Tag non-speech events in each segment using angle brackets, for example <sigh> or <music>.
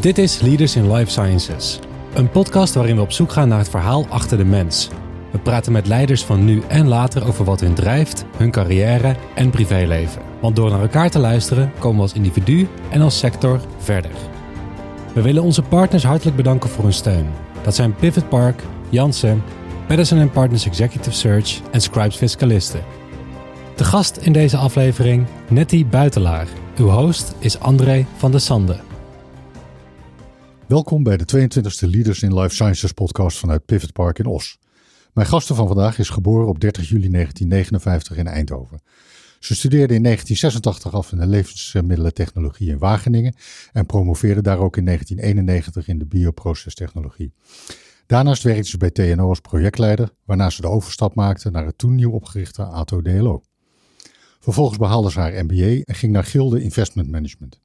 Dit is Leaders in Life Sciences, een podcast waarin we op zoek gaan naar het verhaal achter de mens. We praten met leiders van nu en later over wat hun drijft, hun carrière en privéleven. Want door naar elkaar te luisteren komen we als individu en als sector verder. We willen onze partners hartelijk bedanken voor hun steun. Dat zijn Pivot Park, Janssen, Madison Partners Executive Search en Scribes Fiscalisten. De gast in deze aflevering, Nettie Buitelaar. Uw host is André van der Sande. Welkom bij de 22e Leaders in Life Sciences podcast vanuit Pivot Park in Os. Mijn gasten van vandaag is geboren op 30 juli 1959 in Eindhoven. Ze studeerde in 1986 af in de levensmiddelentechnologie in Wageningen en promoveerde daar ook in 1991 in de bioprocestechnologie. Daarnaast werkte ze bij TNO als projectleider, waarna ze de overstap maakte naar het toen nieuw opgerichte ATO DLO. Vervolgens behaalde ze haar MBA en ging naar Gilde Investment Management.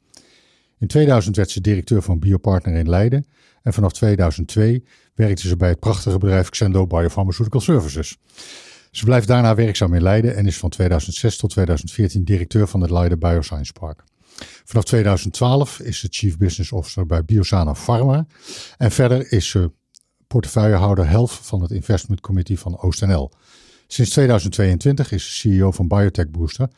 In 2000 werd ze directeur van Biopartner in Leiden en vanaf 2002 werkte ze bij het prachtige bedrijf Xendo Biopharmaceutical Services. Ze blijft daarna werkzaam in Leiden en is van 2006 tot 2014 directeur van het Leiden Bioscience Park. Vanaf 2012 is ze Chief Business Officer bij Biosana Pharma en verder is ze portefeuillehouder Health van het Investment Committee van OostNL. Sinds 2022 is ze CEO van Biotech Booster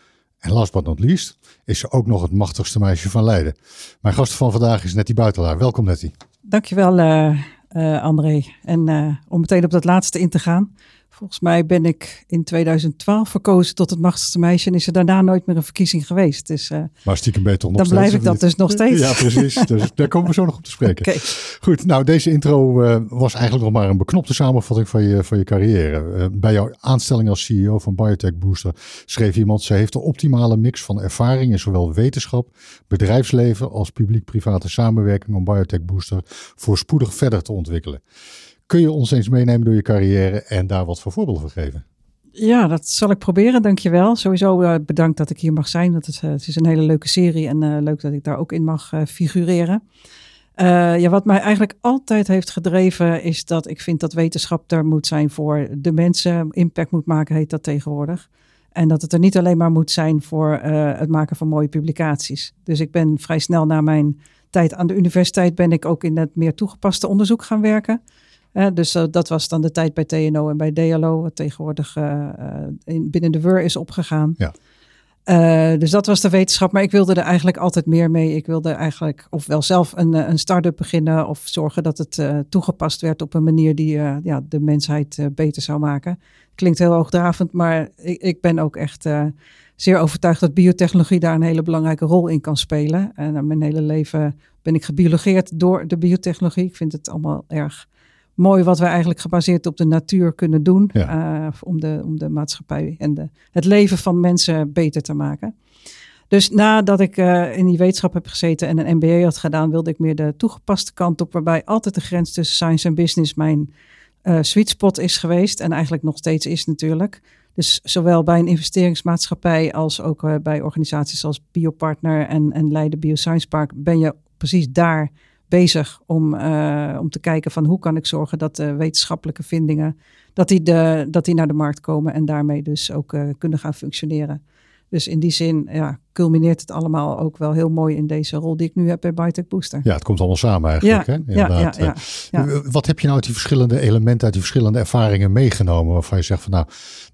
en last but not least is ze ook nog het machtigste meisje van Leiden. Mijn gast van vandaag is Nettie Buitelaar. Welkom Nettie. Dankjewel uh, uh, André. En uh, om meteen op dat laatste in te gaan. Volgens mij ben ik in 2012 verkozen tot het machtigste meisje en is er daarna nooit meer een verkiezing geweest. Dus, uh, maar stiekem beter nog Dan steeds, blijf ik dat dus nog steeds. Ja, precies. Dus <laughs> daar komen we zo nog op te spreken. Okay. Goed, nou deze intro uh, was eigenlijk nog maar een beknopte samenvatting van je, van je carrière. Uh, bij jouw aanstelling als CEO van Biotech Booster schreef iemand, ze heeft de optimale mix van ervaring in zowel wetenschap, bedrijfsleven als publiek-private samenwerking om Biotech Booster voorspoedig verder te ontwikkelen. Kun je ons eens meenemen door je carrière en daar wat voor voorbeelden voor geven? Ja, dat zal ik proberen. Dankjewel. Sowieso uh, bedankt dat ik hier mag zijn. Dat is, uh, het is een hele leuke serie en uh, leuk dat ik daar ook in mag figureren. ja, wat mij eigenlijk altijd heeft gedreven is dat ik vind dat wetenschap er moet zijn voor de mensen. Impact moet maken heet dat tegenwoordig. En dat het er niet alleen maar moet zijn voor het maken van mooie publicaties. Dus ik ben vrij snel na mijn tijd aan de universiteit ben ik ook in het meer toegepaste onderzoek gaan werken. Uh, dus uh, dat was dan de tijd bij TNO en bij DLO, wat tegenwoordig uh, in, binnen de WUR is opgegaan. Ja. dus dat was de wetenschap, maar ik wilde er eigenlijk altijd meer mee. Ik wilde eigenlijk ofwel zelf een, een start-up beginnen of zorgen dat het toegepast werd op een manier die ja, de mensheid beter zou maken. Klinkt heel hoogdravend, maar ik, ik ben ook echt zeer overtuigd dat biotechnologie daar een hele belangrijke rol in kan spelen. En mijn hele leven ben ik gebiologeerd door de biotechnologie. Ik vind het allemaal erg mooi wat we eigenlijk gebaseerd op de natuur kunnen doen. Ja. Uh, om, de, om de maatschappij en de, het leven van mensen beter te maken. Dus nadat ik uh, in die wetenschap heb gezeten en een MBA had gedaan, wilde ik meer de toegepaste kant op, waarbij altijd de grens tussen science en business mijn uh, sweet spot is geweest en eigenlijk nog steeds is natuurlijk. Dus zowel bij een investeringsmaatschappij als ook bij organisaties als Biopartner en, en Leiden Bioscience Park ben je precies daar bezig om, uh, om te kijken van hoe kan ik zorgen dat de wetenschappelijke vindingen, dat die, de, dat die naar de markt komen en daarmee dus ook uh, kunnen gaan functioneren. Dus in die zin ja, culmineert het allemaal ook wel heel mooi in deze rol die ik nu heb bij Biotech Booster. Ja, het komt allemaal samen eigenlijk. Ja, hè? Ja, ja, ja, ja, Wat heb je nou uit die verschillende elementen, uit die verschillende ervaringen meegenomen waarvan je zegt van nou,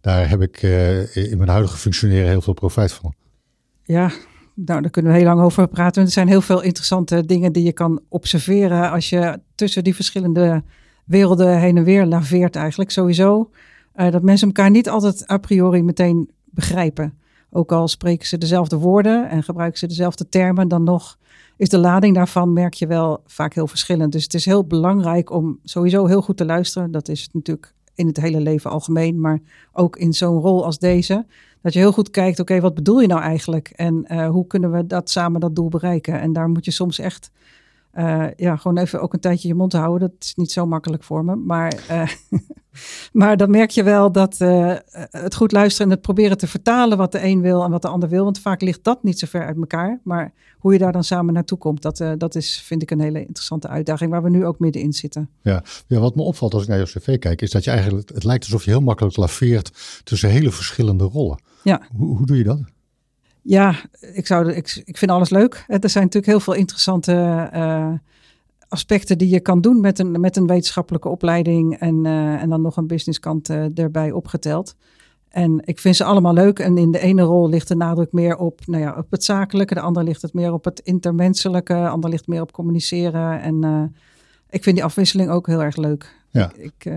daar heb ik uh, in mijn huidige functioneren heel veel profijt van? Ja, nou, daar kunnen we heel lang over praten. Er zijn heel veel interessante dingen die je kan observeren als je tussen die verschillende werelden heen en weer laveert eigenlijk. Sowieso uh, dat mensen elkaar niet altijd a priori meteen begrijpen. Ook al spreken ze dezelfde woorden en gebruiken ze dezelfde termen, dan nog is de lading daarvan, merk je wel, vaak heel verschillend. Dus het is heel belangrijk om sowieso heel goed te luisteren. Dat is natuurlijk in het hele leven algemeen, maar ook in zo'n rol als deze. Dat je heel goed kijkt, oké, wat bedoel je nou eigenlijk? En uh, hoe kunnen we dat samen dat doel bereiken? En daar moet je soms echt, uh, ja, gewoon even ook een tijdje je mond houden. Dat is niet zo makkelijk voor me. Maar, uh, <laughs> maar dan merk je wel dat het goed luisteren en het proberen te vertalen wat de een wil en wat de ander wil. Want vaak ligt dat niet zo ver uit elkaar. Maar hoe je daar dan samen naartoe komt, dat, dat is, vind ik, een hele interessante uitdaging waar we nu ook middenin zitten. Ja, ja wat me opvalt als ik naar je cv kijk, is dat je eigenlijk, het lijkt alsof je heel makkelijk laveert tussen hele verschillende rollen. Ja. Hoe, hoe doe je dat? Ja, ik, zou, ik, ik vind alles leuk. Er zijn natuurlijk heel veel interessante uh, aspecten die je kan doen met een, met een wetenschappelijke opleiding en, en dan nog een businesskant erbij opgeteld. En ik vind ze allemaal leuk. En in de ene rol ligt de nadruk meer op, nou ja, op het zakelijke. De andere ligt het meer op het intermenselijke. De andere ligt meer op communiceren. En ik vind die afwisseling ook heel erg leuk. Ja. Ik,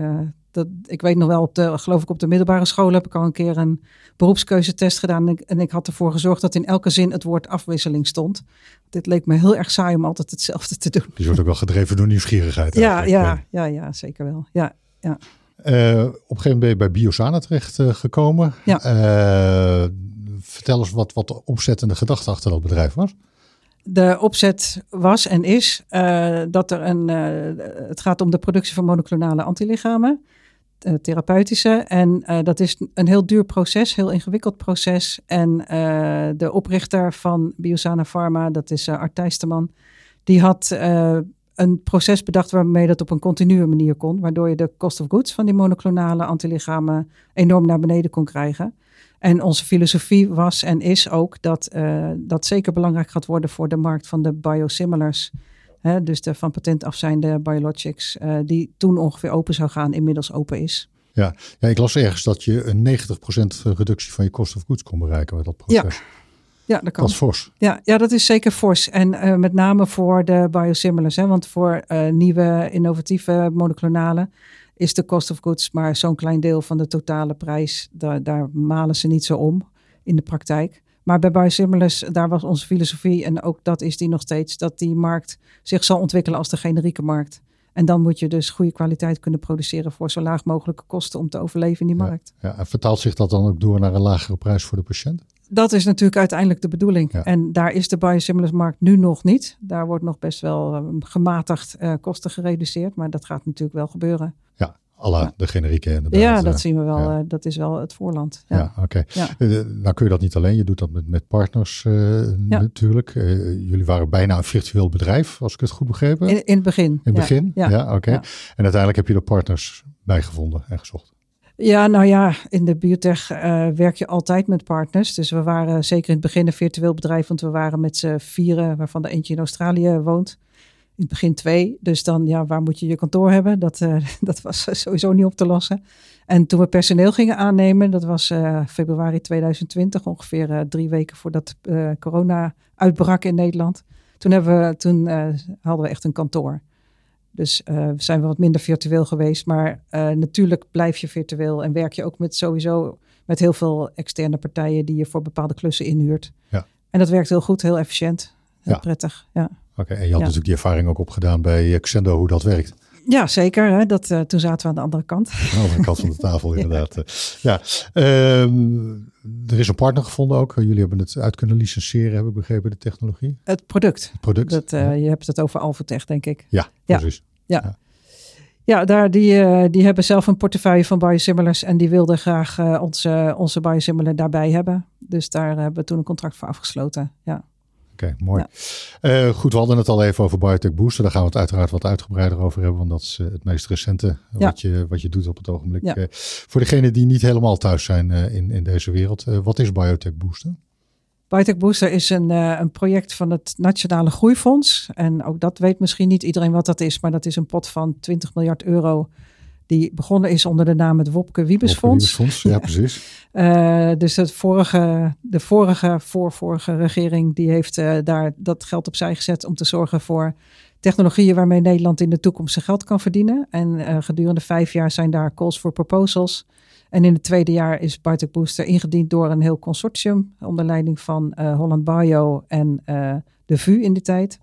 dat, ik weet nog wel, op de, geloof ik op de middelbare school heb ik al een keer een beroepskeuzetest gedaan. En ik, en ik had ervoor gezorgd dat in elke zin het woord afwisseling stond. Dit leek me heel erg saai om altijd hetzelfde te doen. Dus je wordt ook wel gedreven door nieuwsgierigheid. Ja, ja, ja, ja, zeker wel. Ja, ja. Uh, op een gegeven moment ben je bij Biosana terecht uh, gekomen. Ja. Uh, vertel eens wat, wat de opzettende gedachte achter dat bedrijf was. De opzet was en is dat er een. het gaat om de productie van monoclonale antilichamen, therapeutische. En dat is een heel duur proces, heel ingewikkeld proces. En de oprichter van Biosana Pharma, dat is Art Thijsterman, die had een proces bedacht waarmee dat op een continue manier kon. Waardoor je de cost of goods van die monoclonale antilichamen enorm naar beneden kon krijgen. En onze filosofie was en is ook dat uh, dat zeker belangrijk gaat worden voor de markt van de biosimilars. Hè, dus de van patent afzijnde biologics, uh, die toen ongeveer open zou gaan, inmiddels open is. Ja, ja ik las ergens dat je een 90% reductie van je cost of goods kon bereiken met dat proces. Ja. Ja, dat kan. Dat is fors. Ja, ja, dat is zeker fors. En uh, met name voor de biosimilars. Hè, want voor uh, nieuwe innovatieve monoclonale is de cost of goods maar zo'n klein deel van de totale prijs. Daar, daar malen ze niet zo om in de praktijk. Maar bij biosimilars, daar was onze filosofie, en ook dat is die nog steeds, dat die markt zich zal ontwikkelen als de generieke markt. En dan moet je dus goede kwaliteit kunnen produceren voor zo laag mogelijke kosten om te overleven in die markt. Ja, ja. En vertaalt zich dat dan ook door naar een lagere prijs voor de patiënt? Dat is natuurlijk uiteindelijk de bedoeling. Ja. En daar is de biosimilars markt nu nog niet. Daar wordt nog best wel um, gematigd uh, kosten gereduceerd. Maar dat gaat natuurlijk wel gebeuren. Ja, alle de generieke inderdaad. Ja, dat zien we wel. Ja. Uh, dat is wel het voorland. Ja, ja oké. Okay. Uh, nou kun je dat niet alleen. Je doet dat met, met partners natuurlijk. jullie waren bijna een virtueel bedrijf, als ik het goed begrepen heb. In, in het begin. In het begin, ja, oké. Okay. En uiteindelijk heb je er partners bij gevonden en gezocht. Ja, nou ja, in de biotech uh, werk je altijd met partners. Dus we waren zeker in het begin een virtueel bedrijf, want we waren met z'n vieren, waarvan de eentje in Australië woont. In het begin twee. Dus dan, ja, waar moet je je kantoor hebben? Dat, uh, <laughs> dat was sowieso niet op te lossen. En toen we personeel gingen aannemen, dat was uh, februari 2020, ongeveer drie weken voordat corona uitbrak in Nederland. Toen, hebben we, toen hadden we echt een kantoor. Dus zijn we wat minder virtueel geweest. Maar natuurlijk blijf je virtueel en werk je ook met sowieso met heel veel externe partijen die je voor bepaalde klussen inhuurt. Ja. En dat werkt heel goed, heel efficiënt, heel ja. prettig. Ja. Oké, okay, en je had ja. natuurlijk die ervaring ook opgedaan bij Xendo, hoe dat werkt. Ja, zeker. Hè? Dat, uh, toen zaten we aan de andere kant. <laughs> Aan de andere kant van de tafel, <laughs> inderdaad. ja, um, er is een partner gevonden ook. Jullie hebben het uit kunnen licenseren, heb ik begrepen, de technologie. Het product. Het product. Dat, uh, ja. Je hebt het over Alphatech, denk ik. Ja, precies. Ja. ja. Ja, daar, die, uh, die hebben zelf een portefeuille van biosimilars en die wilden graag onze, onze biosimilar daarbij hebben. Dus daar hebben we toen een contract voor afgesloten. Ja. Oké, okay, mooi. Ja. Uh, goed, we hadden het al even over Biotech Booster. Daar gaan we het uiteraard wat uitgebreider over hebben, want dat is uh, het meest recente ja. wat, je, wat je doet op het ogenblik. Ja. Uh, voor degenen die niet helemaal thuis zijn in, in deze wereld, wat is Biotech Booster? Biotech Booster is een, een project van het Nationale Groeifonds. En ook dat weet misschien niet iedereen wat dat is, maar dat is een pot van 20 miljard euro die begonnen is onder de naam het Wopke Wiebesfonds. Wopke Wiebesfonds, ja, precies. Uh, <laughs> dus het vorige, de vorige, voorvorige regering, die heeft uh, daar dat geld opzij gezet om te zorgen voor technologieën waarmee Nederland in de toekomst zijn geld kan verdienen. En uh, gedurende vijf jaar zijn daar calls for proposals. En in het tweede jaar is Biotech Booster ingediend door een heel consortium onder leiding van Holland Bio en de VU in die tijd.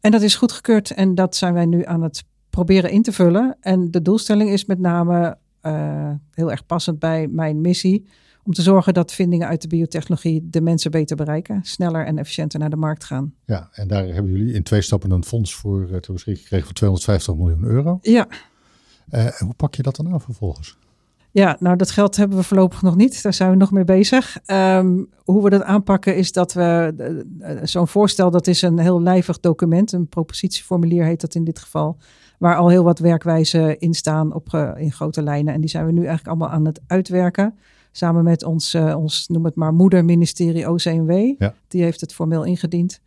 En dat is goedgekeurd en dat zijn wij nu aan het proberen in te vullen. En de doelstelling is met name uh, heel erg passend bij mijn missie. Om te zorgen dat vindingen uit de biotechnologie de mensen beter bereiken. Sneller en efficiënter naar de markt gaan. Ja, en daar hebben jullie in twee stappen een fonds voor uh, te beschikking gekregen van 250 miljoen euro. Ja. Uh, hoe pak je dat dan aan vervolgens? Ja, nou dat geld hebben we voorlopig nog niet. Daar zijn we nog mee bezig. Um, hoe we dat aanpakken is dat we uh, zo'n voorstel, dat is een heel lijvig document. Een propositieformulier heet dat in dit geval. Waar al heel wat werkwijzen in staan op, uh, in grote lijnen. En die zijn we nu eigenlijk allemaal aan het uitwerken. Samen met ons, uh, ons noem het maar, moederministerie OCMW. Ja. Die heeft het formeel ingediend.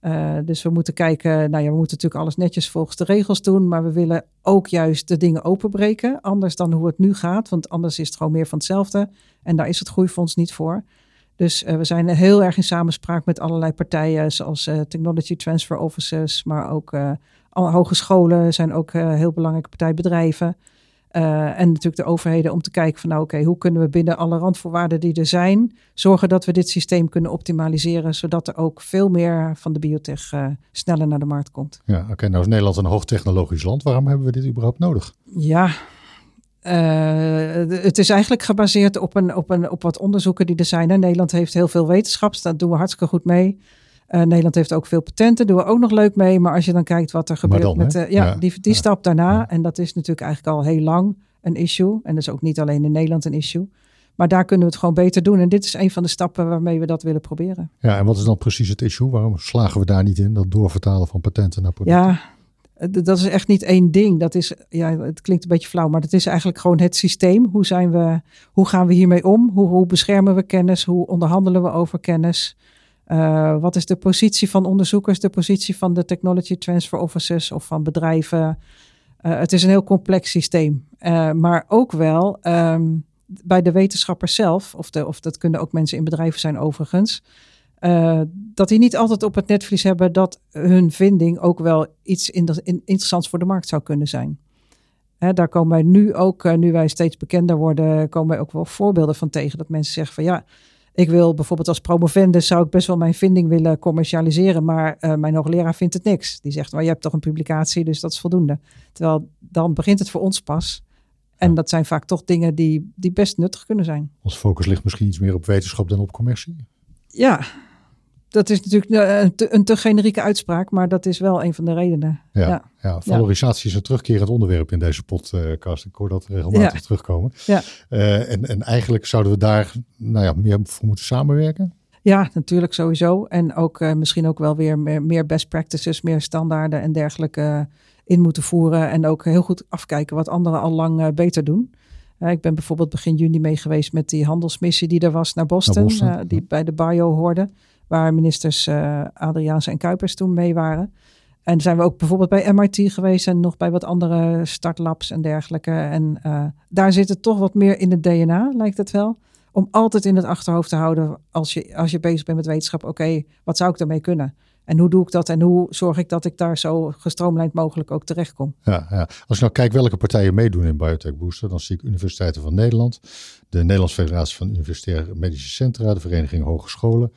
Uh, dus we moeten kijken, nou ja, we moeten natuurlijk alles netjes volgens de regels doen, maar we willen ook juist de dingen openbreken, anders dan hoe het nu gaat, want anders is het gewoon meer van hetzelfde en daar is het groeifonds niet voor. Dus uh, we zijn heel erg in samenspraak met allerlei partijen, zoals uh, Technology Transfer Offices, maar ook hogescholen zijn ook heel belangrijke partijbedrijven. Uh, en natuurlijk de overheden om te kijken van nou oké, hoe kunnen we binnen alle randvoorwaarden die er zijn, zorgen dat we dit systeem kunnen optimaliseren, zodat er ook veel meer van de biotech uh, sneller naar de markt komt. Ja, oké. Nou is Nederland een hoogtechnologisch land. Waarom hebben we dit überhaupt nodig? Ja, uh, het is eigenlijk gebaseerd op, een, op, een, op wat onderzoeken die er zijn. Nederland heeft heel veel wetenschaps, daar doen we hartstikke goed mee. Uh, Nederland heeft ook veel patenten, doen we ook nog leuk mee. Maar als je dan kijkt wat er gebeurt dan, met uh, ja, die, die ja. stap daarna. En dat is natuurlijk eigenlijk al heel lang een issue. En dat is ook niet alleen in Nederland een issue. Maar daar kunnen we het gewoon beter doen. En dit is een van de stappen waarmee we dat willen proberen. Ja, en wat is dan precies het issue? Waarom slagen we daar niet in? Dat doorvertalen van patenten naar producten? Ja, dat is echt niet één ding. Dat is, ja, het klinkt een beetje flauw, maar dat is eigenlijk gewoon het systeem. Hoe, zijn we, hoe gaan we hiermee om? Hoe, hoe beschermen we kennis? Hoe onderhandelen we over kennis? Uh, wat is de positie van onderzoekers, de positie van de technology transfer officers of van bedrijven? Uh, het is een heel complex systeem. Uh, maar ook wel um, bij de wetenschappers zelf, of, de, of dat kunnen ook mensen in bedrijven zijn overigens, dat die niet altijd op het netvlies hebben dat hun vinding ook wel iets interessants voor de markt zou kunnen zijn. daar komen wij nu ook, nu wij steeds bekender worden, komen wij ook wel voorbeelden van tegen dat mensen zeggen van ja, ik wil bijvoorbeeld als promovendus zou ik best wel mijn vinding willen commercialiseren, maar uh, mijn hoogleraar vindt het niks. Die zegt, maar je hebt toch een publicatie, dus dat is voldoende. Terwijl dan begint het voor ons pas. En ja. dat zijn vaak toch dingen die, die best nuttig kunnen zijn. Ons focus ligt misschien iets meer op wetenschap dan op commercie. Ja, dat is natuurlijk een te, een te, generieke uitspraak, maar dat is wel een van de redenen. Ja, ja. ja valorisatie is een terugkerend onderwerp in deze podcast. Ik hoor dat regelmatig terugkomen. Ja. Uh, en, en eigenlijk zouden we daar nou ja, meer voor moeten samenwerken. Ja, natuurlijk sowieso. En ook uh, misschien ook wel weer meer, meer, best practices, meer standaarden en dergelijke in moeten voeren. En ook heel goed afkijken wat anderen al lang uh, beter doen. ik ben bijvoorbeeld begin juni mee geweest met die handelsmissie die er was naar Boston, naar Boston die bij de bio hoorde waar ministers uh, Adriaanse en Kuipers toen mee waren. En zijn we ook bijvoorbeeld bij MIT geweest en nog bij wat andere startlabs en dergelijke. En uh, daar zit het toch wat meer in het DNA, lijkt het wel. Om altijd in het achterhoofd te houden als je, als je bezig bent met wetenschap. Oké, wat zou ik daarmee kunnen? En hoe doe ik dat en hoe zorg ik dat ik daar zo gestroomlijnd mogelijk ook terechtkom? Ja, ja. Als ik nou kijk welke partijen meedoen in Biotech Booster, dan zie ik Universiteiten van Nederland, de Nederlandse Federatie van Universitaire Medische Centra, de Vereniging Hogescholen,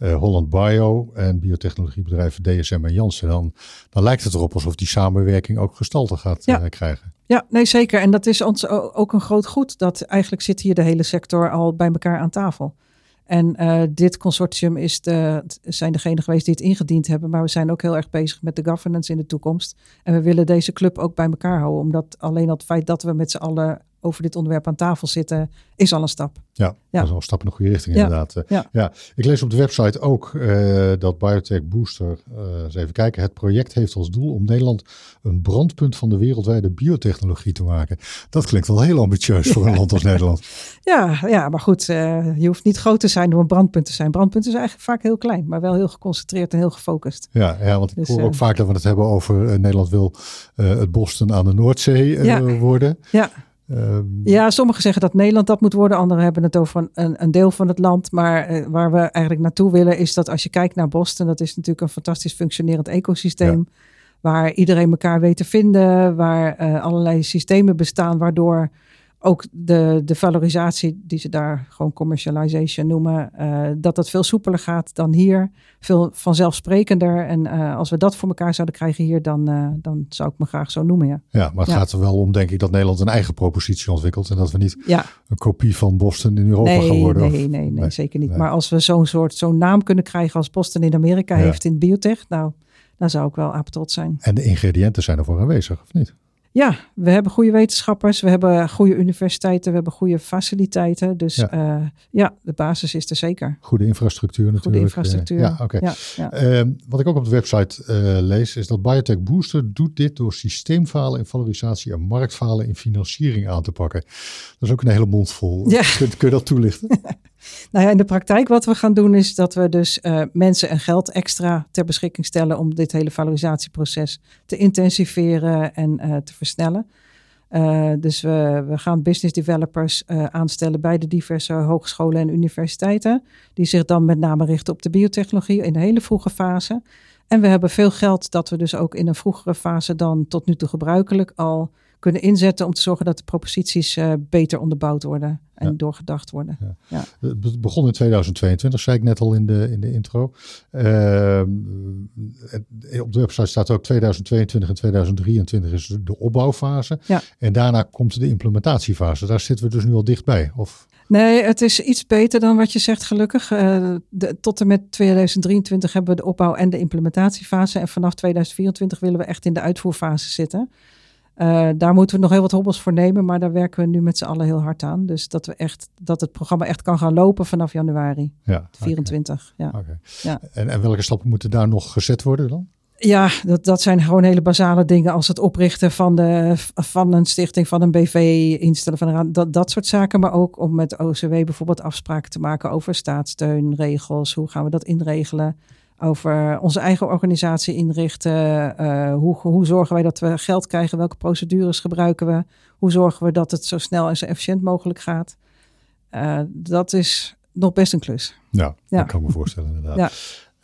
uh, Holland Bio en biotechnologiebedrijven DSM en Janssen. Dan, dan lijkt het erop alsof die samenwerking ook gestalte gaat ja. uh, krijgen. Ja, nee zeker. En dat is ons ook een groot goed. Dat eigenlijk zit hier de hele sector al bij elkaar aan tafel. En uh, dit consortium is de, zijn degene geweest die het ingediend hebben. Maar we zijn ook heel erg bezig met de governance in de toekomst. En we willen deze club ook bij elkaar houden. Omdat alleen al het feit dat we met z'n allen over dit onderwerp aan tafel zitten, is al een stap. Ja, ja. dat is al een stap in de goede richting ja. inderdaad. Ja. ja. ik lees op de website ook uh, dat Biotech Booster, uh, eens even kijken, het project heeft als doel om Nederland een brandpunt van de wereldwijde biotechnologie te maken. Dat klinkt wel heel ambitieus voor een land als Nederland. <laughs> Ja, ja maar goed, uh, je hoeft niet groot te zijn om een brandpunt te zijn. Brandpunt is eigenlijk vaak heel klein, maar wel heel geconcentreerd en heel gefocust. Ja, ja want ik dus, hoor ook vaak dat we het hebben over Nederland wil het Boston aan de Noordzee worden. Ja. Um, ja, sommigen zeggen dat Nederland dat moet worden. Anderen hebben het over een, een deel van het land. Maar uh, waar we eigenlijk naartoe willen is dat als je kijkt naar Boston, dat is natuurlijk een fantastisch functionerend ecosysteem. Ja. Waar iedereen elkaar weet te vinden, waar uh, allerlei systemen bestaan, waardoor ook de, de valorisatie, die ze daar gewoon commercialization noemen, uh, dat dat veel soepeler gaat dan hier. Veel vanzelfsprekender. En uh, als we dat voor elkaar zouden krijgen hier, dan, uh, dan zou ik me graag zo noemen. Ja, ja maar het ja. gaat er wel om, denk ik, dat Nederland een eigen propositie ontwikkelt. En dat we niet ja. een kopie van Boston in Europa nee, gaan worden. Nee, nee, nee, nee, zeker niet. Nee. Maar als we zo'n soort, zo'n naam kunnen krijgen als Boston in Amerika heeft in biotech, nou, dan zou ik wel apetot zijn. En de ingrediënten zijn ervoor aanwezig, of niet? Ja, we hebben goede wetenschappers, we hebben goede universiteiten, we hebben goede faciliteiten. Dus ja, uh, ja de basis is er zeker. Goede infrastructuur natuurlijk. Goede infrastructuur. Ja, oké. Okay. Ja, ja. uh, wat ik ook op de website uh, lees, is dat Biotech Booster doet dit door systeemfalen in valorisatie en marktfalen in financiering aan te pakken. Dat is ook een hele mond vol. Ja. Kun, kun je dat toelichten? <laughs> Nou ja, in de praktijk wat we gaan doen is dat we dus uh, mensen en geld extra ter beschikking stellen om dit hele valorisatieproces te intensiveren en uh, te versnellen. Uh, dus we, we gaan business developers aanstellen bij de diverse hogescholen en universiteiten, die zich dan met name richten op de biotechnologie in de hele vroege fase. En we hebben veel geld dat we dus ook in een vroegere fase dan tot nu toe gebruikelijk al kunnen inzetten om te zorgen dat de proposities uh, beter onderbouwd worden en ja. doorgedacht worden. Ja. ja. Het begon in 2022, zei ik net al in de, in de intro. Uh, op de website staat ook 2022 en 2023 is de opbouwfase. Ja. En daarna komt de implementatiefase. Daar zitten we dus nu al dichtbij. Of... Nee, het is iets beter dan wat je zegt, gelukkig. Uh, de, tot en met 2023 hebben we de opbouw en de implementatiefase. En vanaf 2024 willen we echt in de uitvoerfase zitten. Uh, daar moeten we nog heel wat hobbels voor nemen, maar daar werken we nu met z'n allen heel hard aan. Dus dat, we echt, dat het programma echt kan gaan lopen vanaf januari ja, 24. Okay. Ja. Okay. ja. En, en welke stappen moeten daar nog gezet worden dan? Ja, dat, dat zijn gewoon hele basale dingen als het oprichten van, de, van een stichting, van een BV, instellen van een dat, dat soort zaken. Maar ook om met OCW bijvoorbeeld afspraken te maken over staatssteunregels. Hoe gaan we dat inregelen? Over onze eigen organisatie inrichten. Uh, hoe, hoe zorgen wij dat we geld krijgen? Welke procedures gebruiken we? Hoe zorgen we dat het zo snel en zo efficiënt mogelijk gaat? Uh, dat is nog best een klus. Ja, ja. dat kan ik me voorstellen inderdaad. Ja.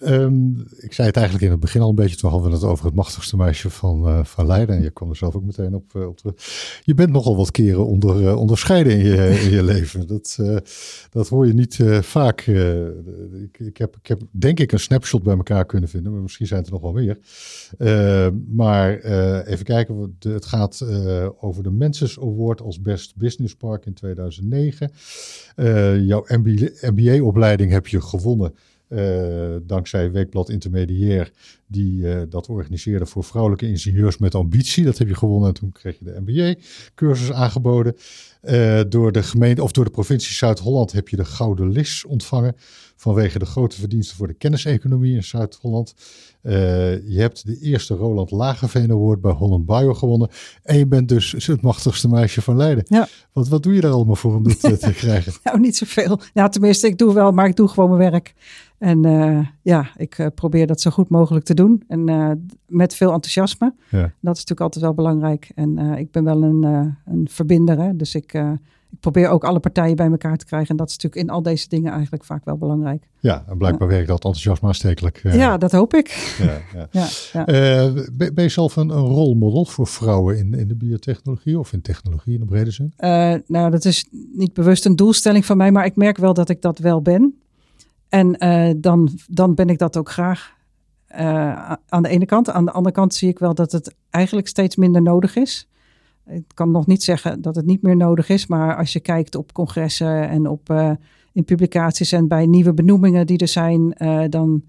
Um, ik zei het eigenlijk in het begin al een beetje, toen hadden we het over het machtigste meisje van, uh, van Leiden. En je kwam er zelf ook meteen op, uh, op terug. Je bent nogal wat keren onder, uh, onderscheiden in je, <laughs> in je leven. Dat, dat hoor je niet vaak. Ik, ik, heb, ik heb denk ik een snapshot bij elkaar kunnen vinden, maar misschien zijn het er nog wel meer. maar even kijken, het gaat over de Menses Award als Best Business Park in 2009. jouw MBA-opleiding heb je gewonnen. Uh, dankzij Weekblad Intermediair, die uh, dat organiseerde voor vrouwelijke ingenieurs met ambitie. Dat heb je gewonnen en toen kreeg je de MBA-cursus aangeboden. Uh, door de gemeente of door de provincie Zuid-Holland heb je de Gouden Lis ontvangen vanwege de grote verdiensten voor de kenniseconomie in Zuid-Holland. je hebt de eerste Roland Lagerveen Award bij Holland Bio gewonnen. En je bent dus het machtigste meisje van Leiden. Ja. Wat, wat doe je daar allemaal voor om dit te <laughs> krijgen? nou, niet zoveel. Nou, tenminste, ik doe wel, maar ik doe gewoon mijn werk. En uh, ja, ik uh, probeer dat zo goed mogelijk te doen. En uh, met veel enthousiasme. Ja. Dat is natuurlijk altijd wel belangrijk. En ik ben wel een, een verbinder. Hè? Dus ik, ik probeer ook alle partijen bij elkaar te krijgen. En dat is natuurlijk in al deze dingen eigenlijk vaak wel belangrijk. Ja, en blijkbaar werkt dat enthousiasme aanstekelijk. Ja, dat hoop ik. Ja, ja. <laughs> ben, ben, je zelf een, een rolmodel voor vrouwen in, in de biotechnologie of in technologie in de brede zin? nou, dat is niet bewust een doelstelling van mij. Maar ik merk wel dat ik dat wel ben. En uh, dan, dan ben ik dat ook graag. Uh, aan de ene kant. Aan de andere kant zie ik wel dat het eigenlijk steeds minder nodig is. Ik kan nog niet zeggen dat het niet meer nodig is, maar als je kijkt op congressen en op, uh, in publicaties en bij nieuwe benoemingen die er zijn, dan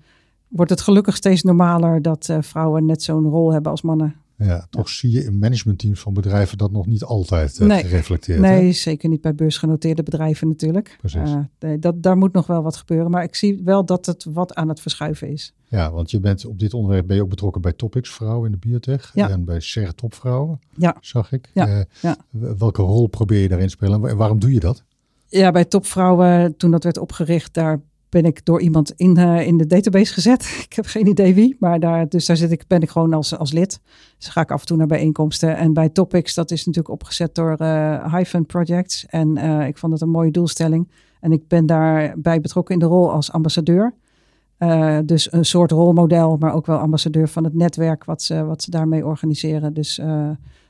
wordt het gelukkig steeds normaler dat vrouwen net zo'n rol hebben als mannen. Ja, toch zie je in managementteams van bedrijven dat nog niet altijd uh, nee, gereflecteerd. Nee, zeker niet bij beursgenoteerde bedrijven natuurlijk. Precies. Uh, dat, daar moet nog wel wat gebeuren. Maar ik zie wel dat het wat aan het verschuiven is. Ja, want je bent op dit onderwerp ben je ook betrokken bij Topics Vrouwen in de biotech. Ja. En bij SER Topvrouwen, ja. zag ik. Ja. Uh, ja. Welke rol probeer je daarin te spelen en waarom doe je dat? Ja, bij Topvrouwen, toen dat werd opgericht, daar ben ik door iemand in, uh, in de database gezet. <laughs> Ik heb geen idee wie, maar daar, dus daar zit ik, ben ik gewoon als, als lid. Dus ga ik af en toe naar bijeenkomsten. En bij Topics, dat is natuurlijk opgezet door uh, Hyphen Projects. En uh, ik vond het een mooie doelstelling. En ik ben daarbij betrokken in de rol als ambassadeur. Dus een soort rolmodel, maar ook wel ambassadeur van het netwerk wat ze, wat ze daarmee organiseren. Dus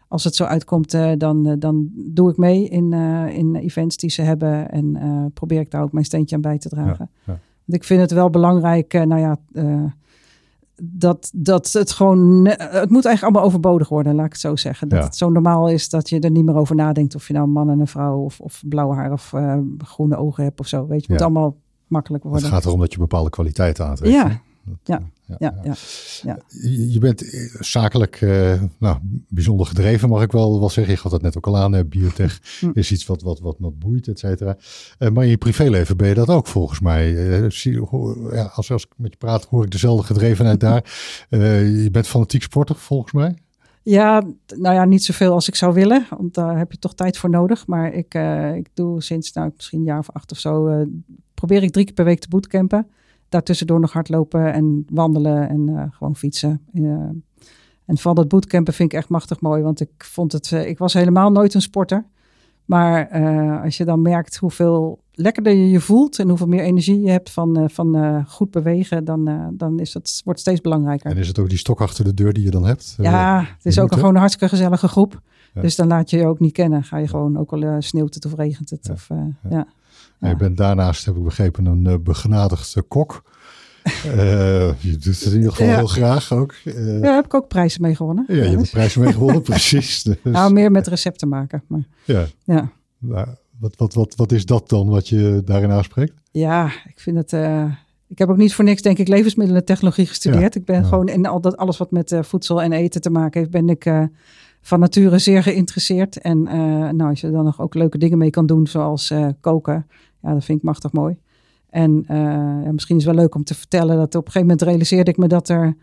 als het zo uitkomt, uh, dan, uh, dan doe ik mee in, uh, in events die ze hebben. En probeer ik daar ook mijn steentje aan bij te dragen. Ja, ja. Want ik vind het wel belangrijk, nou ja, dat, dat het gewoon. Het moet eigenlijk allemaal overbodig worden, laat ik het zo zeggen. Dat ja. het zo normaal is dat je er niet meer over nadenkt of je nou een man en een vrouw of, of blauwe haar of groene ogen hebt of zo. Weet je, het moet allemaal makkelijk worden. Het gaat erom dat je bepaalde kwaliteiten aantrekt. Ja, ja, ja, ja, ja, Je bent eh, zakelijk uh, nou, bijzonder gedreven, mag ik wel, wel zeggen. Je gaat dat net ook al aan. Biotech <laughs> hm. is iets wat, wat, wat, wat boeit, et cetera. Uh, maar in je privéleven ben je dat ook volgens mij. Uh, zie, ja, als, als ik met je praat, hoor ik dezelfde gedrevenheid daar. <laughs> je bent fanatiek sporter volgens mij. Ja, nou ja, niet zoveel als ik zou willen, want daar heb je toch tijd voor nodig. Maar ik, ik doe sinds nou, misschien een jaar of acht of zo, probeer ik drie keer per week te bootcampen. Daartussendoor nog hardlopen en wandelen en uh, gewoon fietsen. en van dat bootcampen vind ik echt machtig mooi, want ik vond het, ik was helemaal nooit een sporter. Maar als je dan merkt hoeveel lekkerder je je voelt en hoeveel meer energie je hebt van, van goed bewegen, dan, dan is het, wordt het steeds belangrijker. En is het ook die stok achter de deur die je dan hebt? Ja, het is ook een, gewoon een hartstikke gezellige groep. Ja. Dus dan laat je je ook niet kennen. Ga je gewoon, ook al sneeuwt het of regent het. Ja. Of, ja. Je bent daarnaast, heb ik begrepen, een begenadigde kok. <laughs> je doet het in ieder geval heel graag ook. ja, daar heb ik ook prijzen mee gewonnen. Ja, je hebt prijzen mee gewonnen, <laughs> precies. Dus. Nou, meer met recepten maken. Maar, ja. ja. Nou, wat, wat, wat, wat is dat dan wat je daarin aanspreekt? Ja, ik vind het. Uh, ik heb ook niet voor niks, denk ik, levensmiddelentechnologie gestudeerd. Ja, ik ben ja. gewoon in al dat, alles wat met uh, voedsel en eten te maken heeft, ben ik uh, van nature zeer geïnteresseerd. En nou, als je dan nog ook leuke dingen mee kan doen, zoals koken, ja, dat vind ik machtig mooi. En ja, misschien is het wel leuk om te vertellen dat op een gegeven moment realiseerde ik me dat er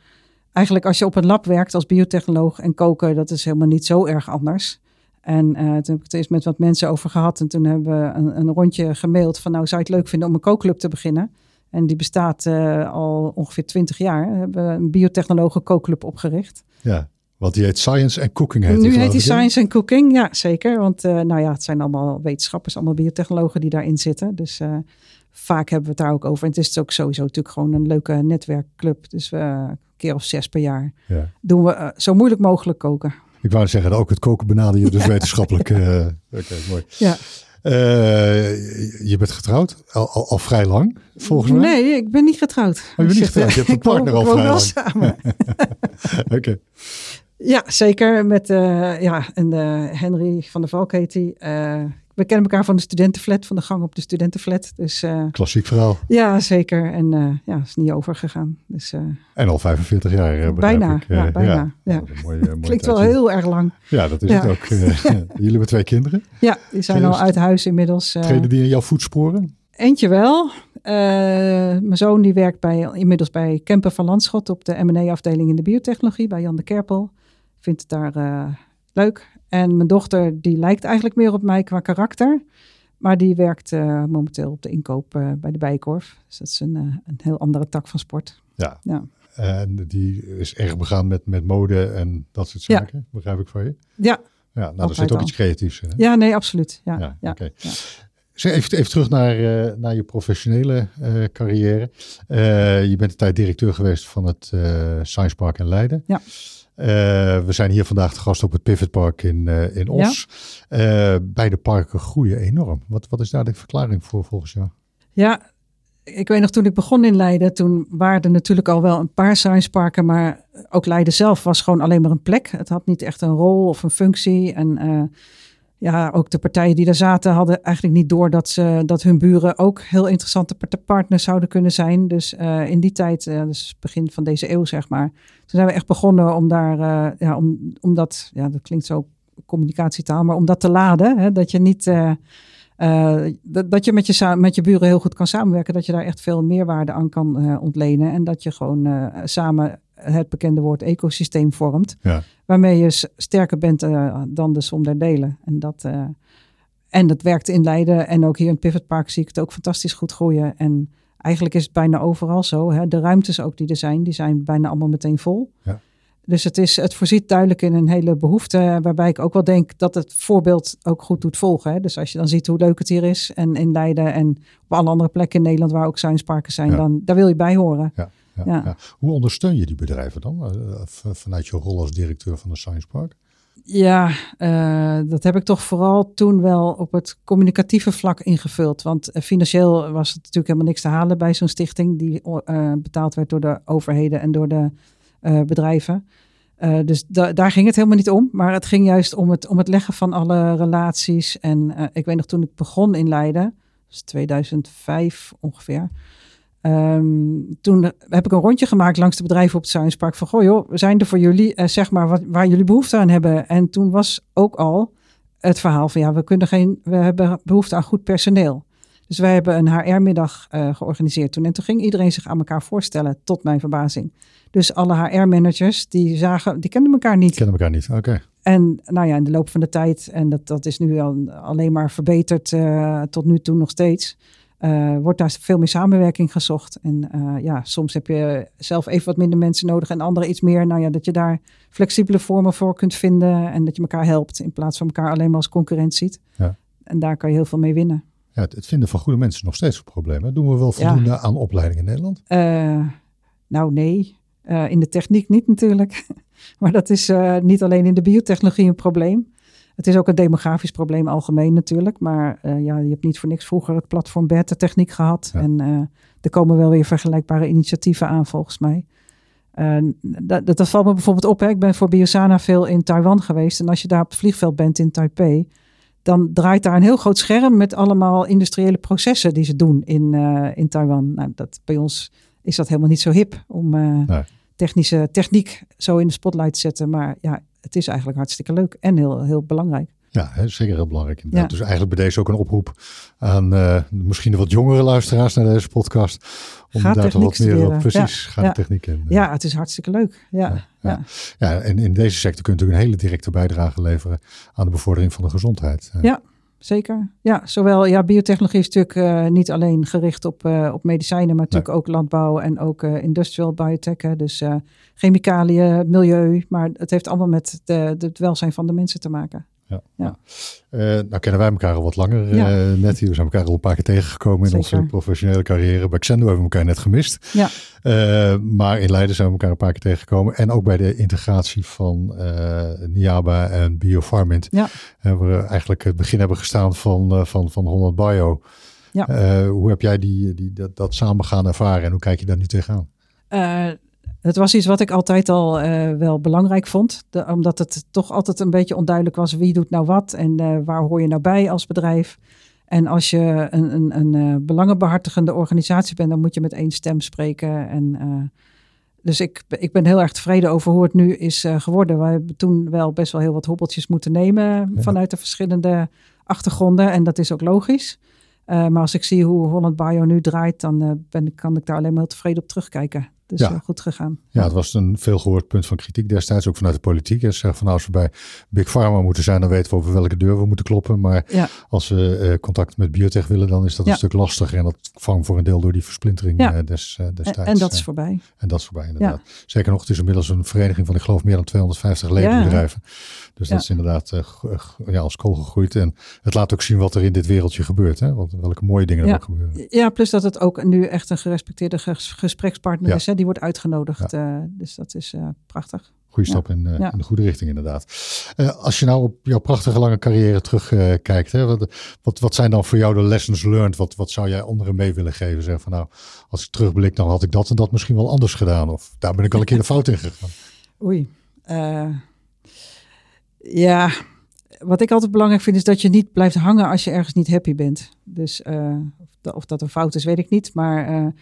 eigenlijk als je op een lab werkt als biotechnoloog en koken, dat is helemaal niet zo erg anders. En uh, toen heb ik het eens met wat mensen over gehad. En toen hebben we een, een, rondje gemaild van nou zou je het leuk vinden om een kookclub te beginnen. En die bestaat uh, al ongeveer twintig jaar. We hebben een biotechnologen kookclub opgericht. Ja, want die heet Science and Cooking. Heet nu die, heet die Science and Cooking, ja zeker. Want uh, nou ja, het zijn allemaal wetenschappers, allemaal biotechnologen die daarin zitten. Dus vaak hebben we het daar ook over. En het is ook sowieso natuurlijk gewoon een leuke netwerkclub. Dus we een keer of zes per jaar ja. doen we zo moeilijk mogelijk koken. Ik wou zeggen, ook het koken benader je <laughs> dus wetenschappelijk. Oké, okay, mooi. Ja. Uh, je bent getrouwd al, al, al, vrij lang, volgens mij. Nee, ik ben niet getrouwd. Oh, je bent niet getrouwd, je hebt <laughs> een partner al vrij lang. <laughs> Oké. Okay. Ja, zeker. Met uh, ja, en, Henry van der Valk heet hij. we kennen elkaar van de studentenflat, van de gang op de studentenflat. Dus, Klassiek verhaal. Ja, zeker. En ja, is niet overgegaan. Dus, en al 45 jaar. bijna. Ik. Ja, bijna. Ja. Klinkt wel heel erg lang. Ja, dat is ja. het ook. <laughs> Jullie hebben twee kinderen. Ja, die zijn al uit huis inmiddels. Treden die in jouw voetsporen? Eentje wel. mijn zoon die werkt bij, inmiddels bij Kemper van Landschot op de M&A-afdeling in de biotechnologie bij Jan de Kerpel. Vindt het daar leuk. En mijn dochter, die lijkt eigenlijk meer op mij qua karakter. Maar die werkt uh, momenteel op de inkoop uh, bij de Bijenkorf. Dus dat is een, een heel andere tak van sport. Ja. ja. En die is erg begaan met, met mode en dat soort zaken, ja. begrijp ik van je? Ja. Ja, nou, er zit ook al. iets creatiefs in. Hè? Ja, nee, absoluut. Ja, ja, ja, okay. ja. Even, even terug naar, naar je professionele carrière. je bent een tijd directeur geweest van het Science Park in Leiden. Ja. Uh, we zijn hier vandaag te gast op het Pivot Park in, uh, in Os. Ja. Uh, beide parken groeien enorm. Wat, wat is daar de verklaring voor volgens jou? Ja, ik weet nog toen ik begon in Leiden, toen waren er natuurlijk al wel een paar science parken, maar ook Leiden zelf was gewoon alleen maar een plek. Het had niet echt een rol of een functie. En ja, ook de partijen die daar zaten hadden eigenlijk niet door dat, ze, dat hun buren ook heel interessante partners zouden kunnen zijn. Dus uh, in die tijd, uh, dus begin van deze eeuw zeg maar, toen zijn we echt begonnen om daar, uh, ja, om, om dat, ja, dat klinkt zo communicatietaal, maar om dat te laden. Hè, dat je niet, dat je met je, met je buren heel goed kan samenwerken, dat je daar echt veel meerwaarde aan kan ontlenen en dat je gewoon samen het bekende woord ecosysteem vormt. Ja. Waarmee je sterker bent uh, dan de som der delen. En dat, uh, en dat werkt in Leiden. En ook hier in het Pivot Park zie ik het ook fantastisch goed groeien. En eigenlijk is het bijna overal zo. Hè? De ruimtes ook die er zijn, die zijn bijna allemaal meteen vol. Ja. Dus het, is, het voorziet duidelijk in een hele behoefte. Waarbij ik ook wel denk dat het voorbeeld ook goed doet volgen. Hè? Dus als je dan ziet hoe leuk het hier is. En in Leiden en op alle andere plekken in Nederland waar ook science parken zijn. Ja. Dan, daar wil je bij horen. Ja. Ja. Hoe ondersteun je die bedrijven dan uh, vanuit je rol als directeur van de Science Park? Ja, uh, dat heb ik toch vooral toen wel op het communicatieve vlak ingevuld. Want uh, financieel was het natuurlijk helemaal niks te halen bij zo'n stichting die betaald werd door de overheden en door de bedrijven. dus da daar ging het helemaal niet om. Maar het ging juist om het, om het leggen van alle relaties. En ik weet nog toen ik begon in Leiden, dus 2005 ongeveer. Um, toen heb ik een rondje gemaakt langs de bedrijven op het Science Park. Van, goh joh, we zijn er voor jullie, uh, zeg maar, wat, waar jullie behoefte aan hebben. En toen was ook al het verhaal van, ja, we, kunnen geen, we hebben behoefte aan goed personeel. Dus wij hebben een HR-middag georganiseerd toen. En toen ging iedereen zich aan elkaar voorstellen, tot mijn verbazing. Dus alle HR-managers, die zagen, die kenden elkaar niet. Kennen elkaar niet, oké. En nou ja, in de loop van de tijd, en dat, dat is nu al, alleen maar verbeterd tot nu toe nog steeds uh, wordt daar veel meer samenwerking gezocht. En uh, ja, soms heb je zelf even wat minder mensen nodig en anderen iets meer. Nou ja, dat je daar flexibele vormen voor kunt vinden en dat je elkaar helpt in plaats van elkaar alleen maar als concurrent ziet. Ja. En daar kan je heel veel mee winnen. Ja, het vinden van goede mensen is nog steeds een probleem. Hè? Doen we wel voldoende aan opleiding in Nederland? Uh, nou, nee. in de techniek niet natuurlijk. <laughs> maar dat is niet alleen in de biotechnologie een probleem. Het is ook een demografisch probleem algemeen natuurlijk. Maar uh, ja, je hebt niet voor niks vroeger het platform beta techniek gehad. En uh, er komen wel weer vergelijkbare initiatieven aan volgens mij. Uh, dat, dat, valt me bijvoorbeeld op. Hè. Ik ben voor Biosana veel in Taiwan geweest. En als je daar op het vliegveld bent in Taipei, dan draait daar een heel groot scherm met allemaal industriële processen die ze doen in, in Taiwan. Nou, dat, bij ons is dat helemaal niet zo hip om nee. technische techniek zo in de spotlight te zetten. Maar ja, het is eigenlijk hartstikke leuk en heel, heel belangrijk. Ja, zeker heel belangrijk. Inderdaad. Dus eigenlijk bij deze ook een oproep aan uh, misschien de wat jongere luisteraars naar deze podcast. Om daar toch wat meer op precies ja. gaat de techniek in. Ja, het is hartstikke leuk. Ja, ja, ja. en in deze sector kun je natuurlijk een hele directe bijdrage leveren aan de bevordering van de gezondheid. Ja, zeker. Ja, zowel ja, biotechnologie is natuurlijk uh, niet alleen gericht op, uh, op medicijnen, maar natuurlijk ook landbouw en ook uh, industrial biotech. Dus chemicaliën, milieu, maar het heeft allemaal met de, het welzijn van de mensen te maken. Ja. ja. Uh, nou kennen wij elkaar al wat langer, ja. uh, net hier. We zijn elkaar al een paar keer tegengekomen in onze professionele carrière. Bij Xendo hebben we elkaar net gemist. Ja. Uh, maar in Leiden zijn we elkaar een paar keer tegengekomen. En ook bij de integratie van Niaba en Biofarmint. Ja. Hebben we eigenlijk het begin hebben gestaan van, van, van Holland Bio. Ja. hoe heb jij die, die, dat, dat samen gaan ervaren en hoe kijk je daar nu tegenaan? Het was iets wat ik altijd al uh, wel belangrijk vond. De, omdat het toch altijd een beetje onduidelijk was wie doet nou wat en uh, waar hoor je nou bij als bedrijf. En als je een, een, een uh, belangenbehartigende organisatie bent, dan moet je met één stem spreken. En, dus ik, ik ben heel erg tevreden over hoe het nu is geworden. We hebben toen wel best wel heel wat hobbeltjes moeten nemen vanuit de verschillende achtergronden. En dat is ook logisch. maar als ik zie hoe Holland Bio nu draait, dan ben, kan ik daar alleen maar heel tevreden op terugkijken. Dus ja. goed gegaan. Ja, het was een veel gehoord punt van kritiek destijds, ook vanuit de politiek. Ze zeggen van nou, als we bij Big Pharma moeten zijn, dan weten we over welke deur we moeten kloppen. Maar als we uh, contact met biotech willen, dan is dat een stuk lastiger. En dat kwam voor een deel door die versplintering uh, des, destijds. En, en, dat is voorbij. En dat is voorbij, inderdaad. Zeker nog, het is inmiddels een vereniging van, ik geloof, meer dan 250 ledenbedrijven. Dus dat is inderdaad ja, als kool gegroeid. En het laat ook zien wat er in dit wereldje gebeurt. Hè? Want welke mooie dingen er ook gebeuren. Ja, plus dat het ook nu echt een gerespecteerde gesprekspartner is. Hè? Die wordt uitgenodigd. Uh, dus dat is uh, prachtig. Goede stap in, uh, in, de goede richting inderdaad. als je nou op jouw prachtige lange carrière terugkijkt, wat, wat, wat, zijn dan voor jou de lessons learned? Wat, wat zou jij anderen mee willen geven? Zeg van nou, als ik terugblik, dan had ik dat en dat misschien wel anders gedaan. Of daar ben ik al een keer de <laughs> fout in gegaan. Oei. ja, wat ik altijd belangrijk vind is dat je niet blijft hangen als je ergens niet happy bent. Dus of dat een fout is, weet ik niet. Maar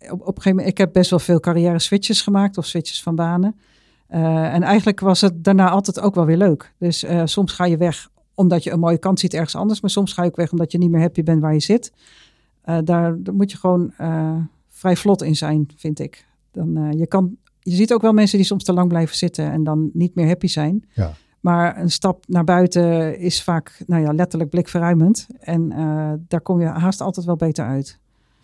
op, op een gegeven moment, ik heb best wel veel carrière switches gemaakt of switches van banen. Uh, en eigenlijk was het daarna altijd ook wel weer leuk. Dus uh, soms ga je weg omdat je een mooie kans ziet ergens anders, maar soms ga je ook weg omdat je niet meer happy bent waar je zit. Uh, daar, daar, moet je gewoon vrij vlot in zijn, vind ik. Dan, je, kan, je ziet ook wel mensen die soms te lang blijven zitten en dan niet meer happy zijn. Ja. Maar een stap naar buiten is vaak nou ja, letterlijk blikverruimend. En daar kom je haast altijd wel beter uit.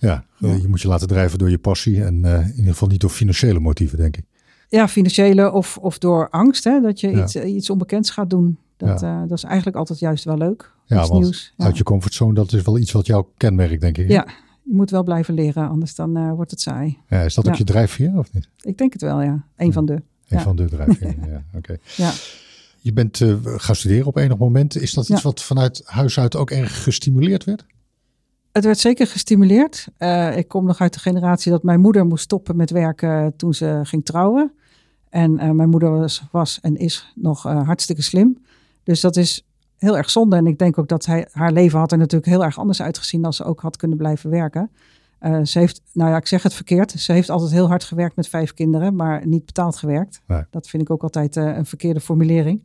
Ja, je moet je laten drijven door je passie en uh, in ieder geval niet door financiële motieven, denk ik. Ja, financiële of, of door angst, hè, dat je iets, eh, iets onbekends gaat doen. Dat, ja. uh, dat is eigenlijk altijd juist wel leuk. Ja, nieuws. Ja. uit je comfortzone, dat is wel iets wat jou kenmerkt, denk ik. Ja, je moet wel blijven leren, anders dan uh, wordt het saai. Ja, is dat ook je drijfveer of niet? Ik denk het wel, ja. Een van de. Een van de drijfveren, <laughs> ja. Oké. Okay. Ja. Je bent gaan studeren op enig moment. Is dat iets wat vanuit huis uit ook erg gestimuleerd werd? Het werd zeker gestimuleerd. Uh, ik kom nog uit de generatie dat mijn moeder moest stoppen met werken toen ze ging trouwen. En uh, mijn moeder was, was, en is nog uh, hartstikke slim. Dus dat is heel erg zonde. En ik denk ook dat hij, haar leven had er natuurlijk heel erg anders uitgezien als ze ook had kunnen blijven werken. ze heeft, nou ja, ik zeg het verkeerd. Ze heeft altijd heel hard gewerkt met vijf kinderen, maar niet betaald gewerkt. Nee. Dat vind ik ook altijd een verkeerde formulering.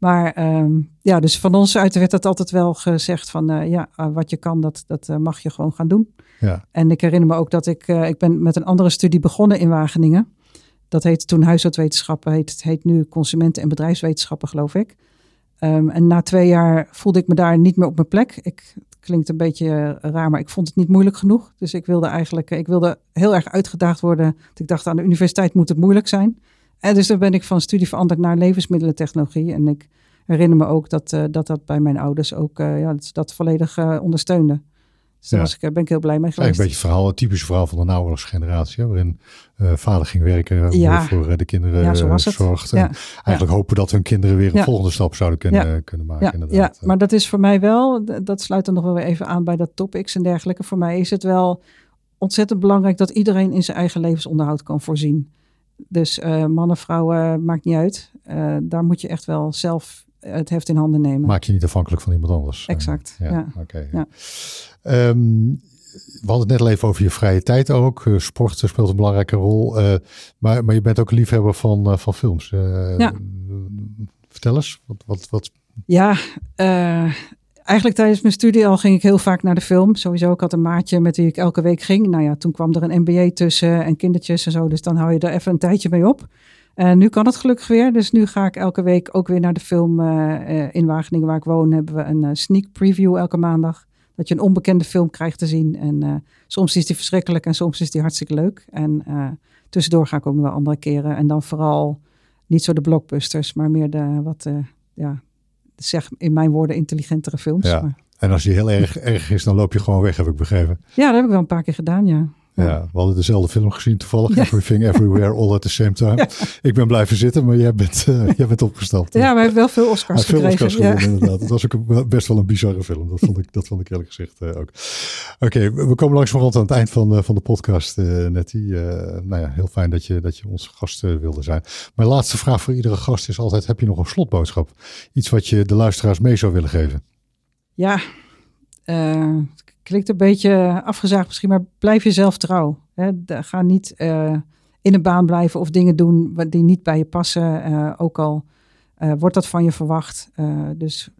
Maar ehm, ja, dus van ons uit werd dat altijd wel gezegd van uh, ja, wat je kan, dat, dat mag je gewoon gaan doen. Ja. En ik herinner me ook dat ik, ik ben met een andere studie begonnen in Wageningen. Dat heette toen huishoudwetenschappen, heet, het heet nu consumenten- en bedrijfswetenschappen, geloof ik. Ehm, en na twee jaar voelde ik me daar niet meer op mijn plek. Ik, het klinkt een beetje raar, maar ik vond het niet moeilijk genoeg. Dus ik wilde eigenlijk, ik wilde heel erg uitgedaagd worden. Ik dacht aan de universiteit moet het moeilijk zijn. En dus dan ben ik van studie veranderd naar levensmiddelentechnologie. En ik herinner me ook dat uh, dat, dat bij mijn ouders ook uh, ja, dat, dat volledig uh, ondersteunde. Dus daar was ik, ben ik heel blij mee geweest. een beetje verhaal, het typische verhaal van de naoorlogsgeneratie. Waarin vader ging werken, ja. voor de kinderen ja, zo. Ja. Eigenlijk hopen dat hun kinderen weer een volgende stap zouden kunnen, kunnen maken. Ja. Inderdaad. ja, maar dat is voor mij wel, dat sluit er nog wel weer even aan bij dat topics en dergelijke. Voor mij is het wel ontzettend belangrijk dat iedereen in zijn eigen levensonderhoud kan voorzien. Dus uh, mannen, vrouwen, maakt niet uit. Uh, daar moet je echt wel zelf het heft in handen nemen. Maak je niet afhankelijk van iemand anders. Exact, ja. ja. Oké. Ja. Um, we hadden het net al even over je vrije tijd ook. Uh, sport speelt een belangrijke rol. maar, maar je bent ook een liefhebber van, van films. ja. Vertel eens, wat, wat, wat... Ja, eigenlijk tijdens mijn studie al ging ik heel vaak naar de film. Sowieso, ik had een maatje met wie ik elke week ging. Nou ja, toen kwam er een MBA tussen en kindertjes en zo. Dus dan hou je er even een tijdje mee op. En nu kan het gelukkig weer. Dus nu ga ik elke week ook weer naar de film uh, in Wageningen, waar ik woon. Hebben we een sneak preview elke maandag. Dat je een onbekende film krijgt te zien. En soms is die verschrikkelijk en soms is die hartstikke leuk. En tussendoor ga ik ook nog wel andere keren. En dan vooral niet zo de blockbusters, maar meer de wat, ja, zeg in mijn woorden intelligentere films. Ja. Maar... En als die heel erg erg is, dan loop je gewoon weg, heb ik begrepen. Ja, dat heb ik wel een paar keer gedaan, ja. Ja, we hadden dezelfde film gezien toevallig. Ja. Everything Everywhere All at the Same Time. Ja. Ik ben blijven zitten, maar jij bent, uh, jij bent opgestapt. Ja, maar hij heeft wel veel Oscars veel gekregen. Oscars gewonnen, inderdaad. Het was ook best wel een bizarre film. Dat vond ik, dat vond ik eerlijk gezegd uh, ook. Oké, okay, we komen langzamerhand aan het eind van, uh, van de podcast, Nettie. nou ja, heel fijn dat je, dat je onze gast wilde zijn. Mijn laatste vraag voor iedere gast is altijd, heb je nog een slotboodschap? Iets wat je de luisteraars mee zou willen geven? Ja, klinkt een beetje afgezaagd misschien, maar blijf jezelf trouw. Hè? Ga niet uh, in een baan blijven of dingen doen die niet bij je passen. Uh, ook al uh, wordt dat van je verwacht. dus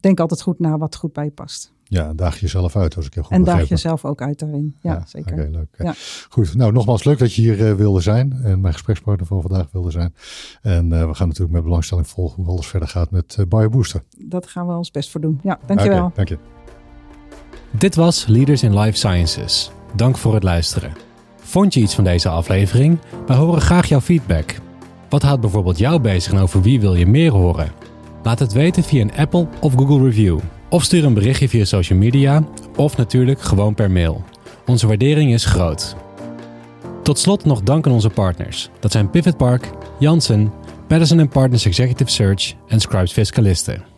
denk altijd goed na wat goed bij je past. Ja, daag jezelf uit als ik heel goed En begrepen. daag jezelf ook uit daarin. Ja, ja zeker. Oké, leuk. Ja. Goed, nou nogmaals leuk dat je hier wilde zijn. En mijn gesprekspartner van vandaag wilde zijn. En we gaan natuurlijk met belangstelling volgen hoe alles verder gaat met BioBooster. Dat gaan we ons best voor doen. Ja, dankjewel. Okay, dank je. Dit was Leaders in Life Sciences. Dank voor het luisteren. Vond je iets van deze aflevering? Wij horen graag jouw feedback. Wat houdt bijvoorbeeld jou bezig en over wie wil je meer horen? Laat het weten via een Apple of Google review. Of stuur een berichtje via social media. Of natuurlijk gewoon per mail. Onze waardering is groot. Tot slot nog dank aan onze partners. Dat zijn Pivot Park, Janssen, Patterson Partners Executive Search en Scribes Fiscalisten.